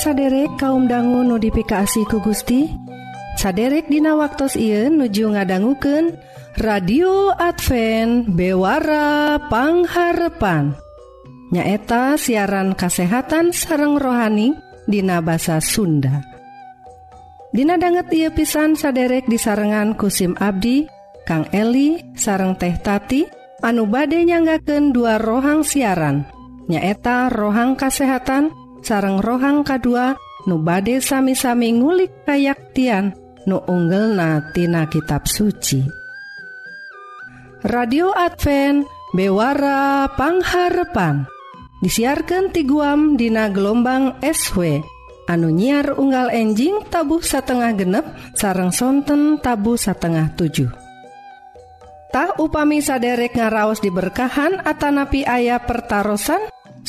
saderek kaum dangu notifikasi ku Gusti? Saderek Dina waktu Ieu nuju ngadangguken radio Advent bewarapangharepan nyaeta siaran kasehatan sareng rohani Dina basa Sunda. Dina banget ia pisan saderek disarengan kusim Abdi Kang Eli sareng teh tati anu bade nyanggaken dua rohang siaran. Nyaeta rohang kasehatan dan sareng rohang kedua nu bade sami-sami ngulik kayaktian nu unggel natina kitab suci. Radio Advent bewara pangharepan. Disiarkan ti guam dina gelombang SW anu nyiar unggal enjing tabuh satengah genep sarang sonten tabu satengah 7 upami saderek ngaraos diberkahan Atanapi ayah pertaran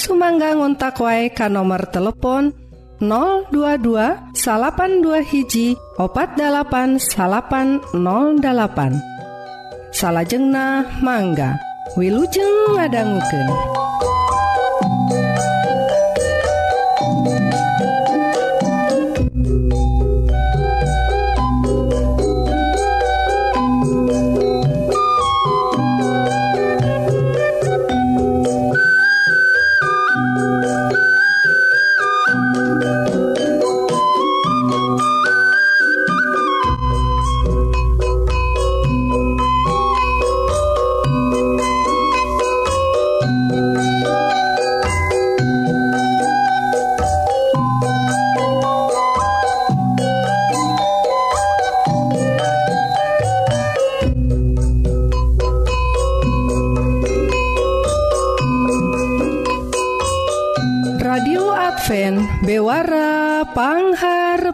Sumangga ngontak wae ka nomor telepon 022 salapan dua hiji opat dalapan salapan 08 salahjengna mangga Wilujeng ngadangguken.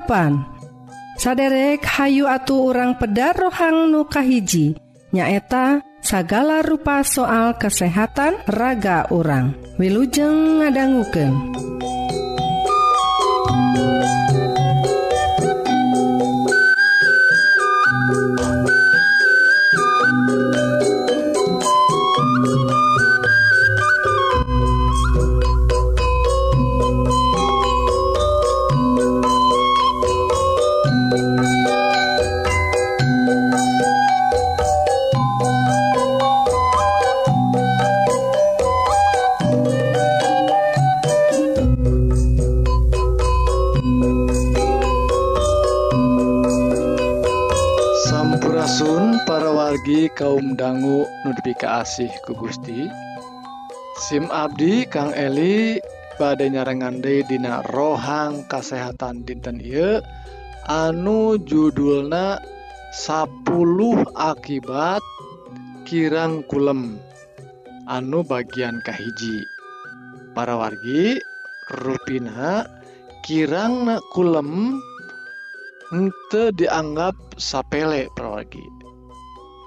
salapan saderek Hayu atuh orang pedar rohang nukahiji nyaeta sagala rupa soal kesehatan raga orang wilujeng ngadangguken. kaasih ku Gusti. SIM Abdi Kang Eli badai nyarengande Dina rohang kasehatan dinten I anu judulna 10 akibat kirang kulem anu bagian kahiji para wargi ruina kirang kulem ente dianggap sapele perwargi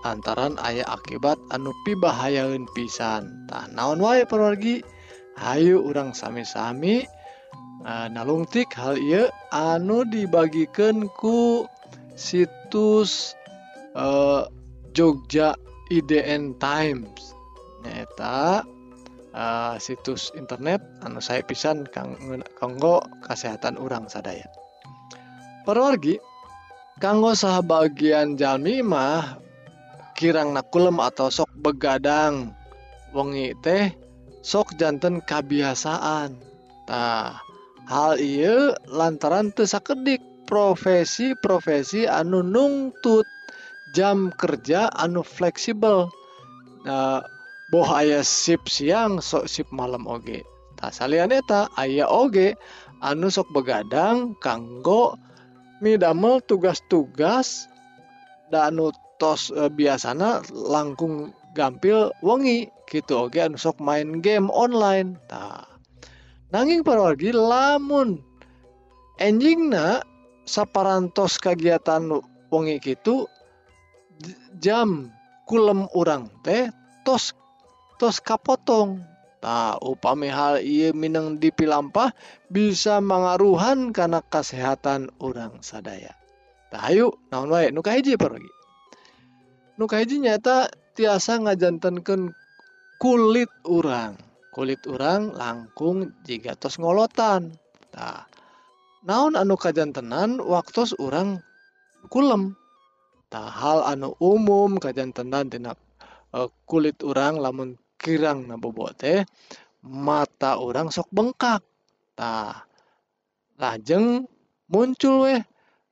lantaran ayah akibat anu pibahayaun pisan. Tah naon wae perwargi Hayu urang sami-sami e, nalungtik hal iya anu dibagikan ku situs uh, Jogja IDN Times. Neta uh, e, situs internet anu saya pisan kang kanggo kesehatan urang sadaya. Perwargi kanggo sah bagian jalmi mah kirang nakulm atau sok begadang. Wengi teh sokjantan kebiasaantah hal I lantaran tersakedik profesi-profesi anu nungtut jam kerja anu fleksibel. Bohaya sip siang sok sip malam Oge. Tak saleta ayaah Oge anu sok begadang kanggo middamel tugas-tugas danut E, biasanya langkung gampil wengi gitu. Oke sok main game online. Nanging para lagi lamun enjing sapparantos kegiatan wengi gitu jam kulem orang teh tos tos kapotong. Tahu upami hal ia Minang dipilampah bisa mengaruhan karena kesehatan orang sadaya. Tahu naon nukaji pergi nukaji nyata tiasa ngajantankan kulit urang. Kulit urang langkung jika tos ngolotan. Nah, naon anu kajantenan waktu urang kulem? Tahal anu umum kajantenan dina uh, eh, kulit urang lamun kirang nabobote mata orang sok bengkak. Nah lajeng muncul weh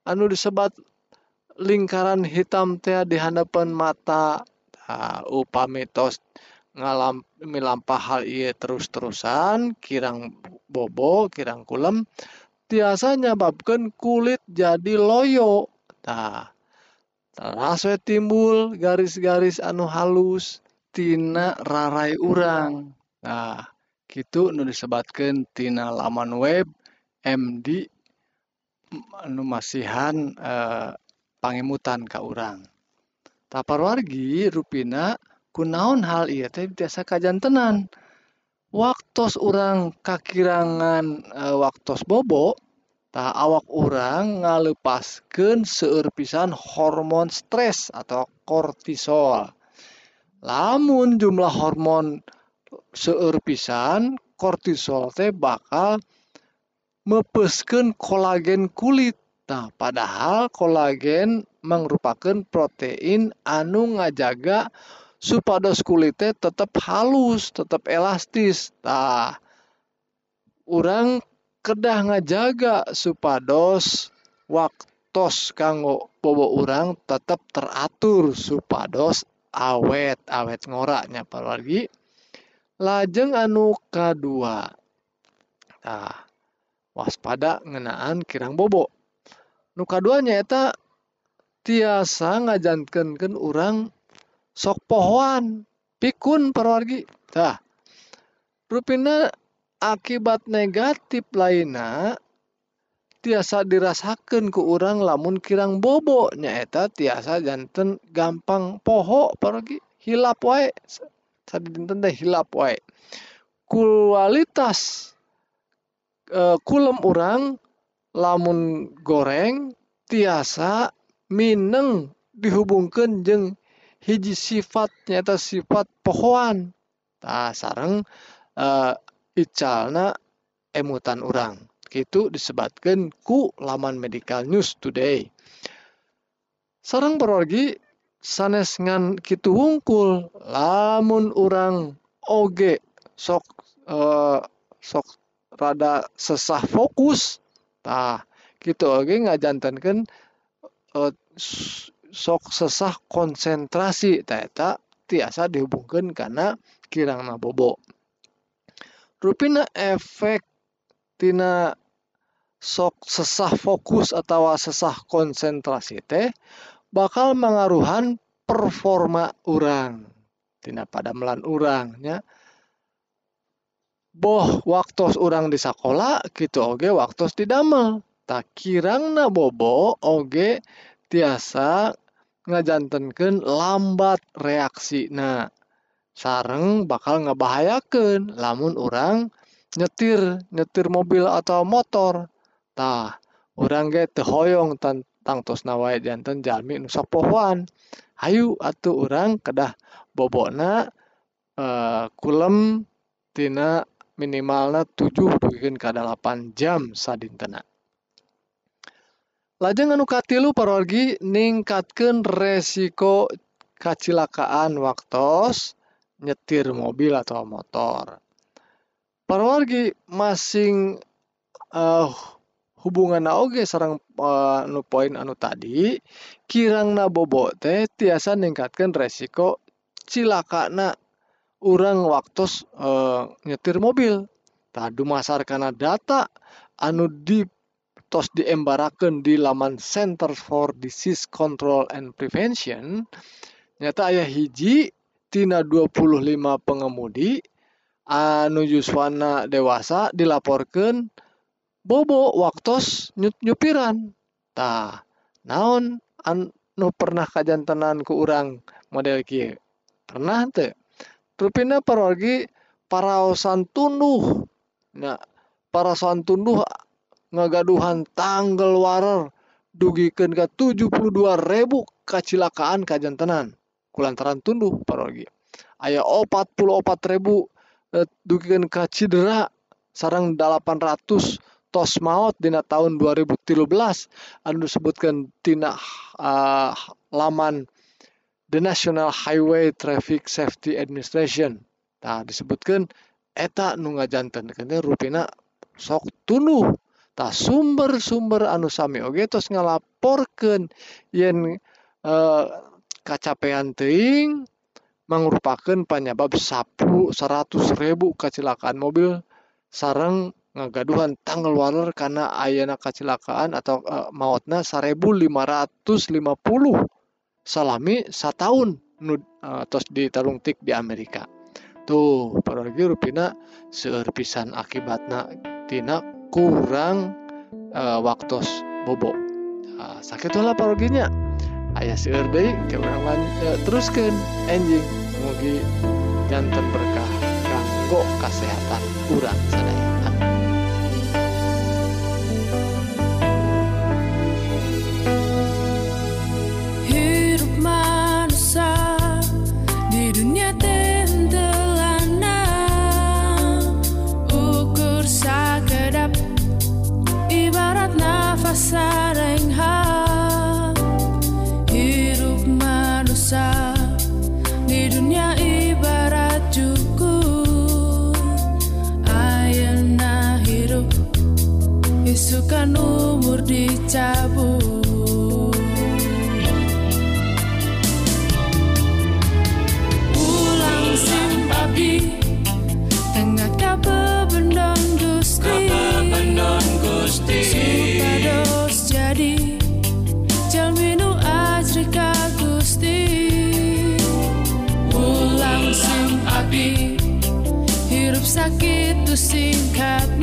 anu disebat lingkaran hitam teh di hadapan mata nah, upami tos ngalam milampah hal iya terus-terusan kirang bobo kirang kulem tiasa nyebabkan kulit jadi loyo nah terasa timbul garis-garis anu halus tina rarai urang. Nah gitu nu disebatkan tina laman web MD anu masihan eh, pangemutan ka urang. Taparwargi rupina kunaon hal iya teh biasa kajantenan. Waktos orang kakirangan e, waktos bobo, tak awak orang ngalepaskan seurpisan hormon stres atau kortisol. Lamun jumlah hormon seueur pisan, kortisol teh bakal mepeskeun kolagen kulit. Nah padahal kolagen merupakan protein anu ngajaga supados kulitnya tetap halus tetap elastis. Nah orang kedah ngajaga supados waktos kanggo bobo orang tetap teratur supados awet awet ngoraknya lagi lajeng anu kedua nah waspada ngenaan kirang bobo nu duanya eta tiasa ngajankankan orang sok pohoan pikun perwargi. Tah rupina akibat negatif lainnya tiasa dirasakan ke orang lamun kirang bobo. Nyaeta tiasa janten gampang poho pergi hilap wae. Tadi dinten teh hilap wae. Kualitas e, kulem orang lamun goreng tiasa mineng dihubungkan jeng hiji sifat nyata sifat pohon nah sarang uh, icalna emutan orang itu disebutkan ku laman medical news today. Sarang berorgi sanes ngan kitu wungkul lamun orang oge sok uh, sok rada sesah fokus tah gitu. Oge ngajantankan uh, sok sesah konsentrasi. Eta tiasa dihubungkan karena kirang bobo rupina efek tina sok sesah fokus atau sesah konsentrasi teh bakal mengaruhan performa orang tina pada melan orangnya boh waktu orang di sekolah gitu oge waktu didamel tak kirangna bobo oge tiasa ngajantenkeun lambat reaksi. Nah sareng bakal ngebahayakan lamun orang nyetir nyetir mobil atau motor. Tah orang ge tehoyong tentang tos nawai janten jalmi nu pohoan hayu atuh orang kedah bobona uh, kulem tina minimalna 7 ke 8 jam sadintena lajeng anu katilu parorgi ningkatkan resiko kecelakaan waktos nyetir mobil atau motor. Parorgi masing eh, uh, hubungan oge sarang uh, eh, anu poin anu tadi kirang nabobo teh tiasa ningkatkan resiko cilaka na urang waktu uh, nyetir mobil. Tadu masar karena data anu di tos diembarakan di laman Center for Disease Control and Prevention. Nyata ayah hiji tina 25 pengemudi anu yuswana dewasa dilaporkan bobo waktu nyut nyupiran. Tah naon anu pernah kajantenan ke orang model kia pernah teh rupina parwagi paraosan tunduh nah paraosan tunduh ngagaduhan tanggal warer dugikan ke 72 ribu kecelakaan kajantenan kulantaran tunduh parogi ayah opat puluh opat ribu eh, dugikan ke cedera sarang 800 tos maut dina tahun 2013 anu disebutkan tina uh, laman The National Highway Traffic Safety Administration. Nah, disebutkan eta nu ngajanten kene rupina sok tunuh tak sumber-sumber anu sami oge tos ngalaporkeun yen uh, kacapean teuing mangrupakeun penyebab sapu 100 ribu kecelakaan mobil sarang ngagaduhan tanggal waler karena ayana kecelakaan atau uh, mautna 1550 salami setahun nu uh, tos ditarung tik di Amerika. Tuh paragi rupina seueur pisan akibatna tina kurang uh, waktu bobo. Uh, sakit lah paroginya ayah seueur deui ke urang uh, teruskeun. Enjing mugi jantan berkah kanggo kesehatan urang sadaya dicabut Pulang simpabi Tengah kabe bendong gusti. Kabe bendong gusti Supados jadi Jalminu ajrika gusti. Pulang simpabi Hirup sakit tu singkat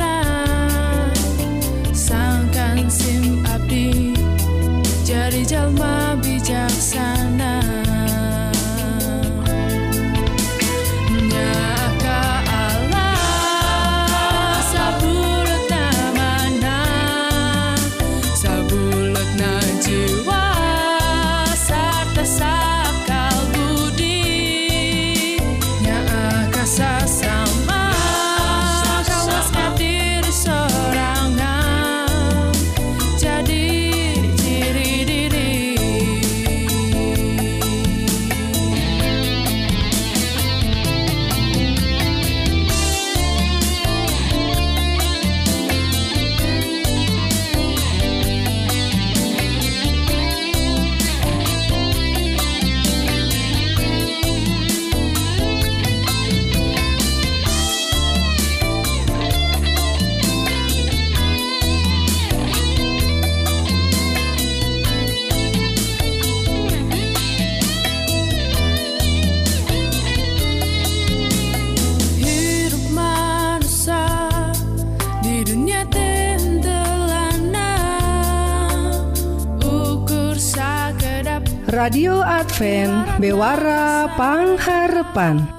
radio Advent bewarapangharpan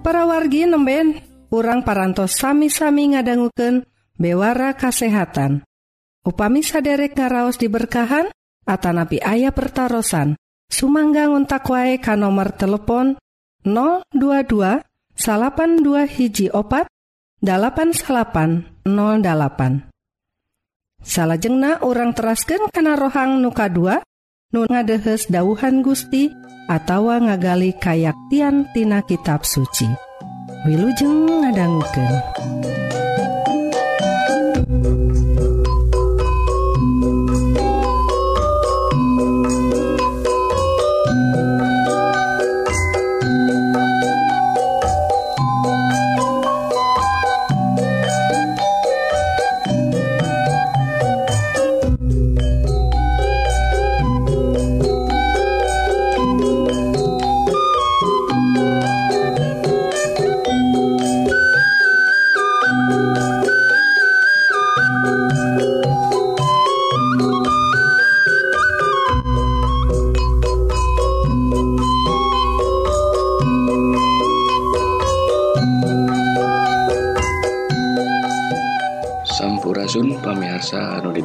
para wargi nemben kurang parantos sami-sami ngadangguken bewara kasehatan. Upami saderek ngaraos diberkahan Atanapi ayah pertaran Sumangga untak wae ka nomor telepon 022 dua hiji opat 8808 salahjengna orang terasken kana rohang nuka 2 nu ngadehes dauhan Gusti atawa ngagali kayaktian tina kitab suci Wilujeng ngadangguken.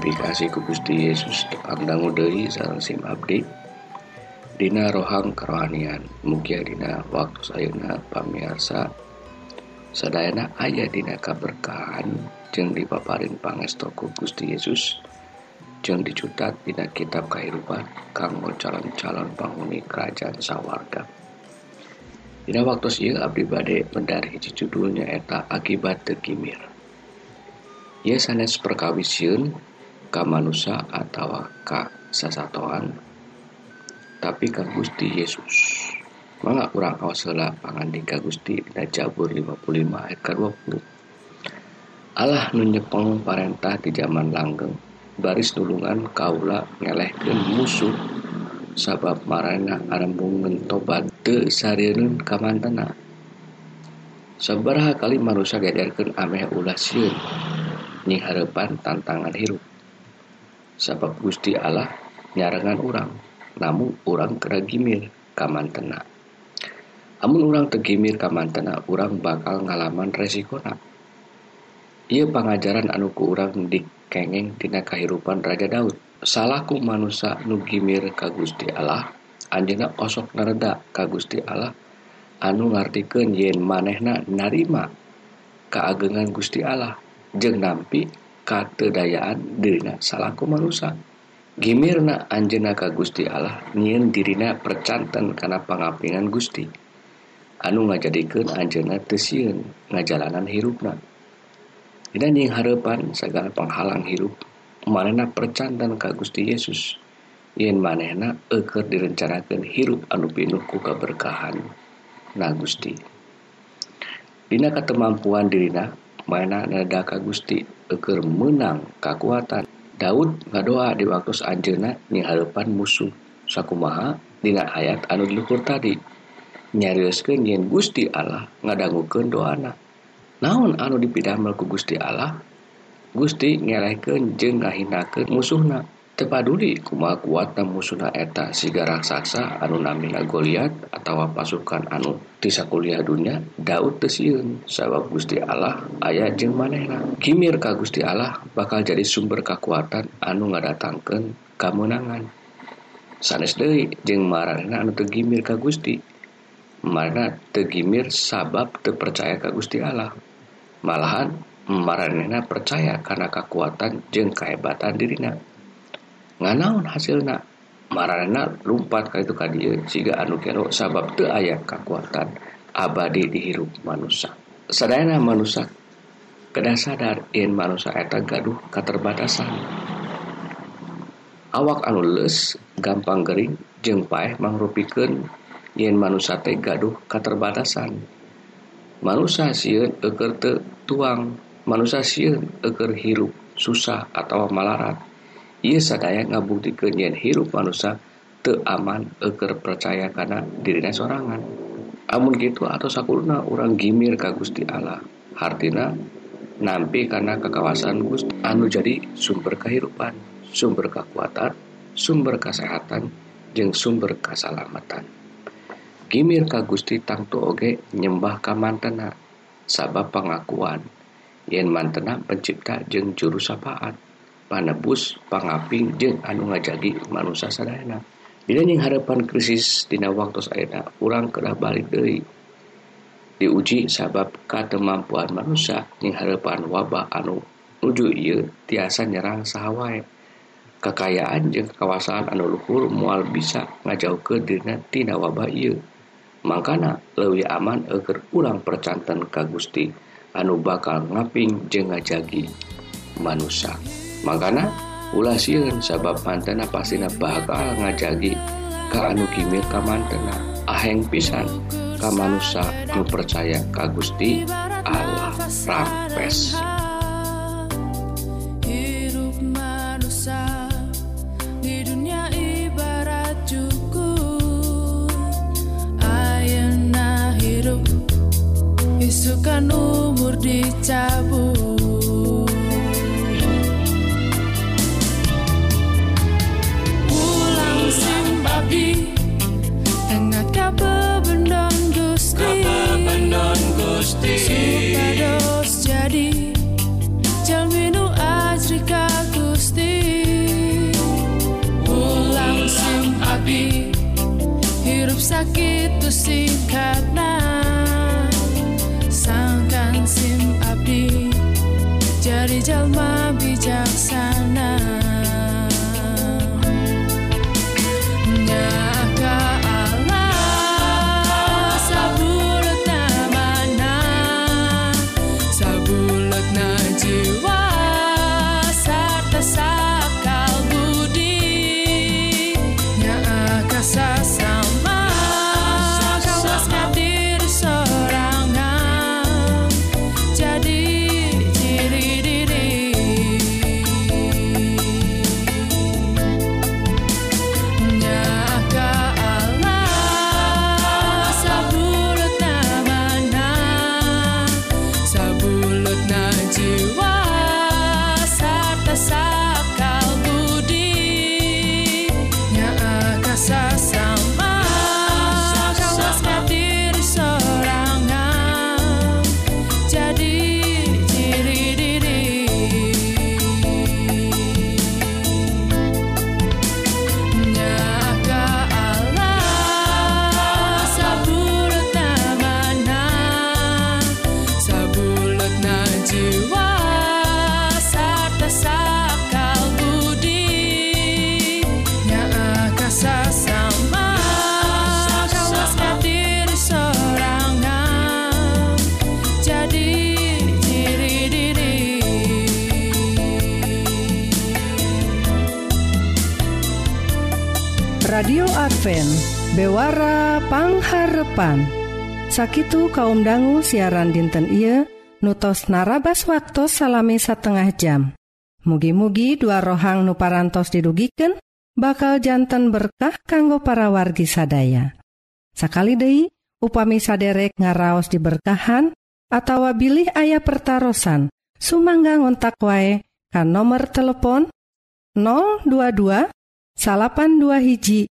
Notifikasi ku Gusti Yesus. Dipandang udai sarang sim update. Dina rohang kerohanian. Mugia dina waktu sayuna pamiarsa Sedayana ayah dina kaberkahan. Jeung dipaparin pangestoku Gusti Yesus. Jeung dicutat dina kitab kehidupan. Kanggo calon-calon penghuni kerajaan sawarga. Dina waktu ieu abdi bade mendari judulnya eta akibat tegimir. Ieu sanes ka manusia atau ka sasatoan tapi ka Gusti Yesus. Mangga urang aos heula pangandika Gusti dina Jabur 55 ayat ke-20. Allah nu nyepeng parentah di zaman langgeng baris nulungan kaula ngelehkeun musuh sabab marana arembungeun tobat teu sareureun ka mantena. Sabaraha kali manusia gadarkeun ameh nying hareupan tantangan hirup. sabab Gusti Allah nyarangan orang namun orang keragimir kamantena. Namun orang tegimir kamantena orang bakal ngalaman resikonya ia pengajaran anuku orang dikengeng tina kehidupan Raja Daud. Salahku manusia nugimir ka Gusti Allah anjena osok nereda ka Gusti Allah anu ngartikan yen manehna narima keagengan Gusti Allah. Jeng nampi katedayaan dirina salahku merusak Gimirna Anjena ka Gusti Allah nyiin dirina percanten karena pengapingan Gusti. Anu ngajadikan Anjena tesiun ngajalanan hirupna. Dan yang harapan segala penghalang hirup manehna percanten ka Gusti Yesus. Yen manehna eker direncanakan hirup anu pinuh ku keberkahan na Gusti. Dina ketemampuan dirina mana nada ka Gusti eker menang kekuatan Daud ngadoa di waktu anjena hadapan musuh sakumaha dina ayat anu diluhur tadi. Nyarioskeun yen Gusti Allah ngadangukeun doana. Naon anu dipidamel ku Gusti Allah? Gusti ngerahkeun jeung ngahinakeun musuhna. paduli kuma kuatna musuna eta? Siga raksasa anu namina Goliat atau pasukan anu tisa kuliah dunia Daud tesiun sabab Gusti Allah ayat jeng manehna. Kimir ka Gusti Allah bakal jadi sumber kekuatan anu ngadatangkeun kemenangan sanes deui jeung marana anu tegimir ka Gusti. Mana tegimir sabab terpercaya ka Gusti Allah. Malahan marana percaya karena kekuatan jeng kehebatan dirinya nganaun hasilna. Marana lumpat ka itu ka dieu. Siga anu kero sabab teu aya kekuatan abadi dihirup manusia sadayana manusia kedah sadar in manusia eta gaduh keterbatasan awak anu les gampang gering jeung paeh mangrupikeun yen manusia teh gaduh keterbatasan manusia sieun eker teu tuang. Manusia sieun eker hirup susah atau malarat. ia sadaya ngabukti kenyian hirup manusia aman eker percaya karena dirinya sorangan. Amun gitu atau sakulna orang gimir ka Gusti Allah. Hartina nampi karena kekawasan Gusti anu jadi sumber kehidupan sumber kekuatan sumber kesehatan jeng sumber keselamatan. Gimir ka Gusti tangtu oge nyembah ka mantena sabab pengakuan. Yen mantena pencipta jeng juru sapaan. panebus pangaping jeung anu ngajagi manusia sadayana dina yang harapan krisis dina waktu ayeuna urang kedah balik deui. Diuji sabab katemampuan manusia yang harapan wabah anu nuju ieu tiasa nyerang sahawae. Kekayaan jeung kawasan anu luhur moal bisa ngajaukeun dina tina wabah ieu. Mangkana leuwih aman agar urang percanten ka Gusti anu bakal ngaping jeung ngajagi manusia makana ulah sieun sabab mantena pastina bakal ngajagi ka anu kimir ka mantena. Aheng pisan ka manusia anu percaya ka Gusti Allah. Rampes. Isukan umur dicabut Advent bewarapangharpan sakitu kaum dangu siaran dinten Ieu nutos narabas waktu salami setengah jam. Mugi-mugi dua rohang nuparantos didugiken bakal jantan berkah kanggo para wargi sadaya. Sakali Dei upami saderek ngaraos diberkahan atau bilih ayah pertaran Sumangga ngontak wae kan nomor telepon 022 salapan dua hiji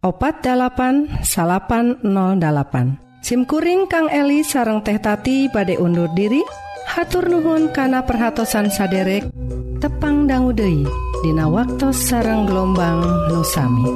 opat 8 salapan 08 SIMkuring Kang Eli sareng teh tati badai undur diri. Hatur nuhun kana perhatsan saderek. Tepang danggudehi Dina waktu sarang gelombang nusami.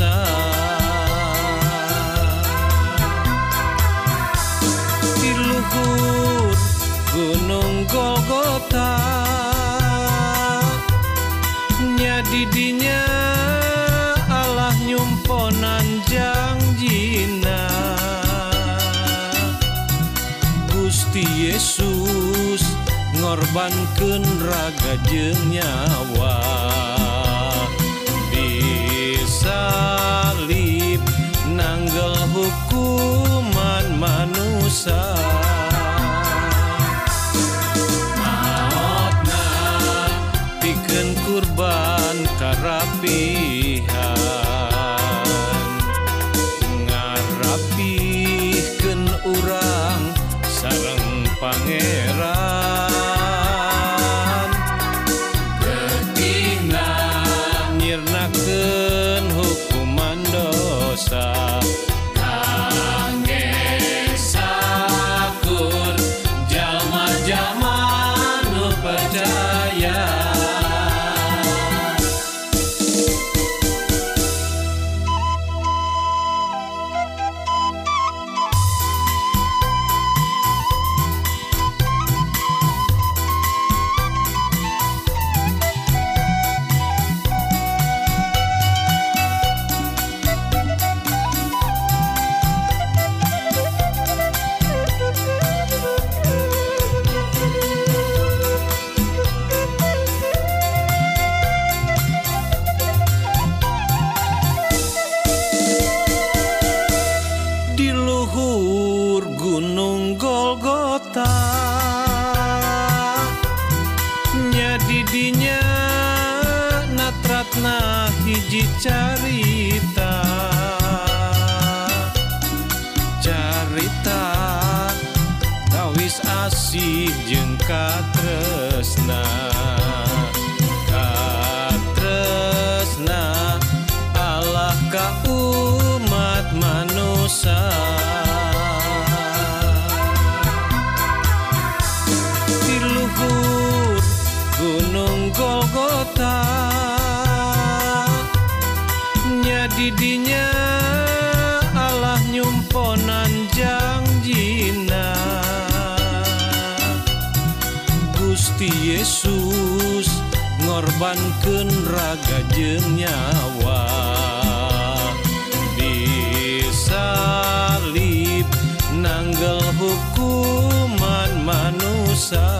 Di luhur gunung Golgota nyadi didinya Allah nyumponan janjina Gusti Yesus ngorban ngorbankan raga jeng nyawa. Maotna bikin kurban kerapihan ngarapihkeun urang sareng pangeran. dicari Gusti Yesus ngorbankan raga jeng nyawa disalib nanggel hukuman manusia.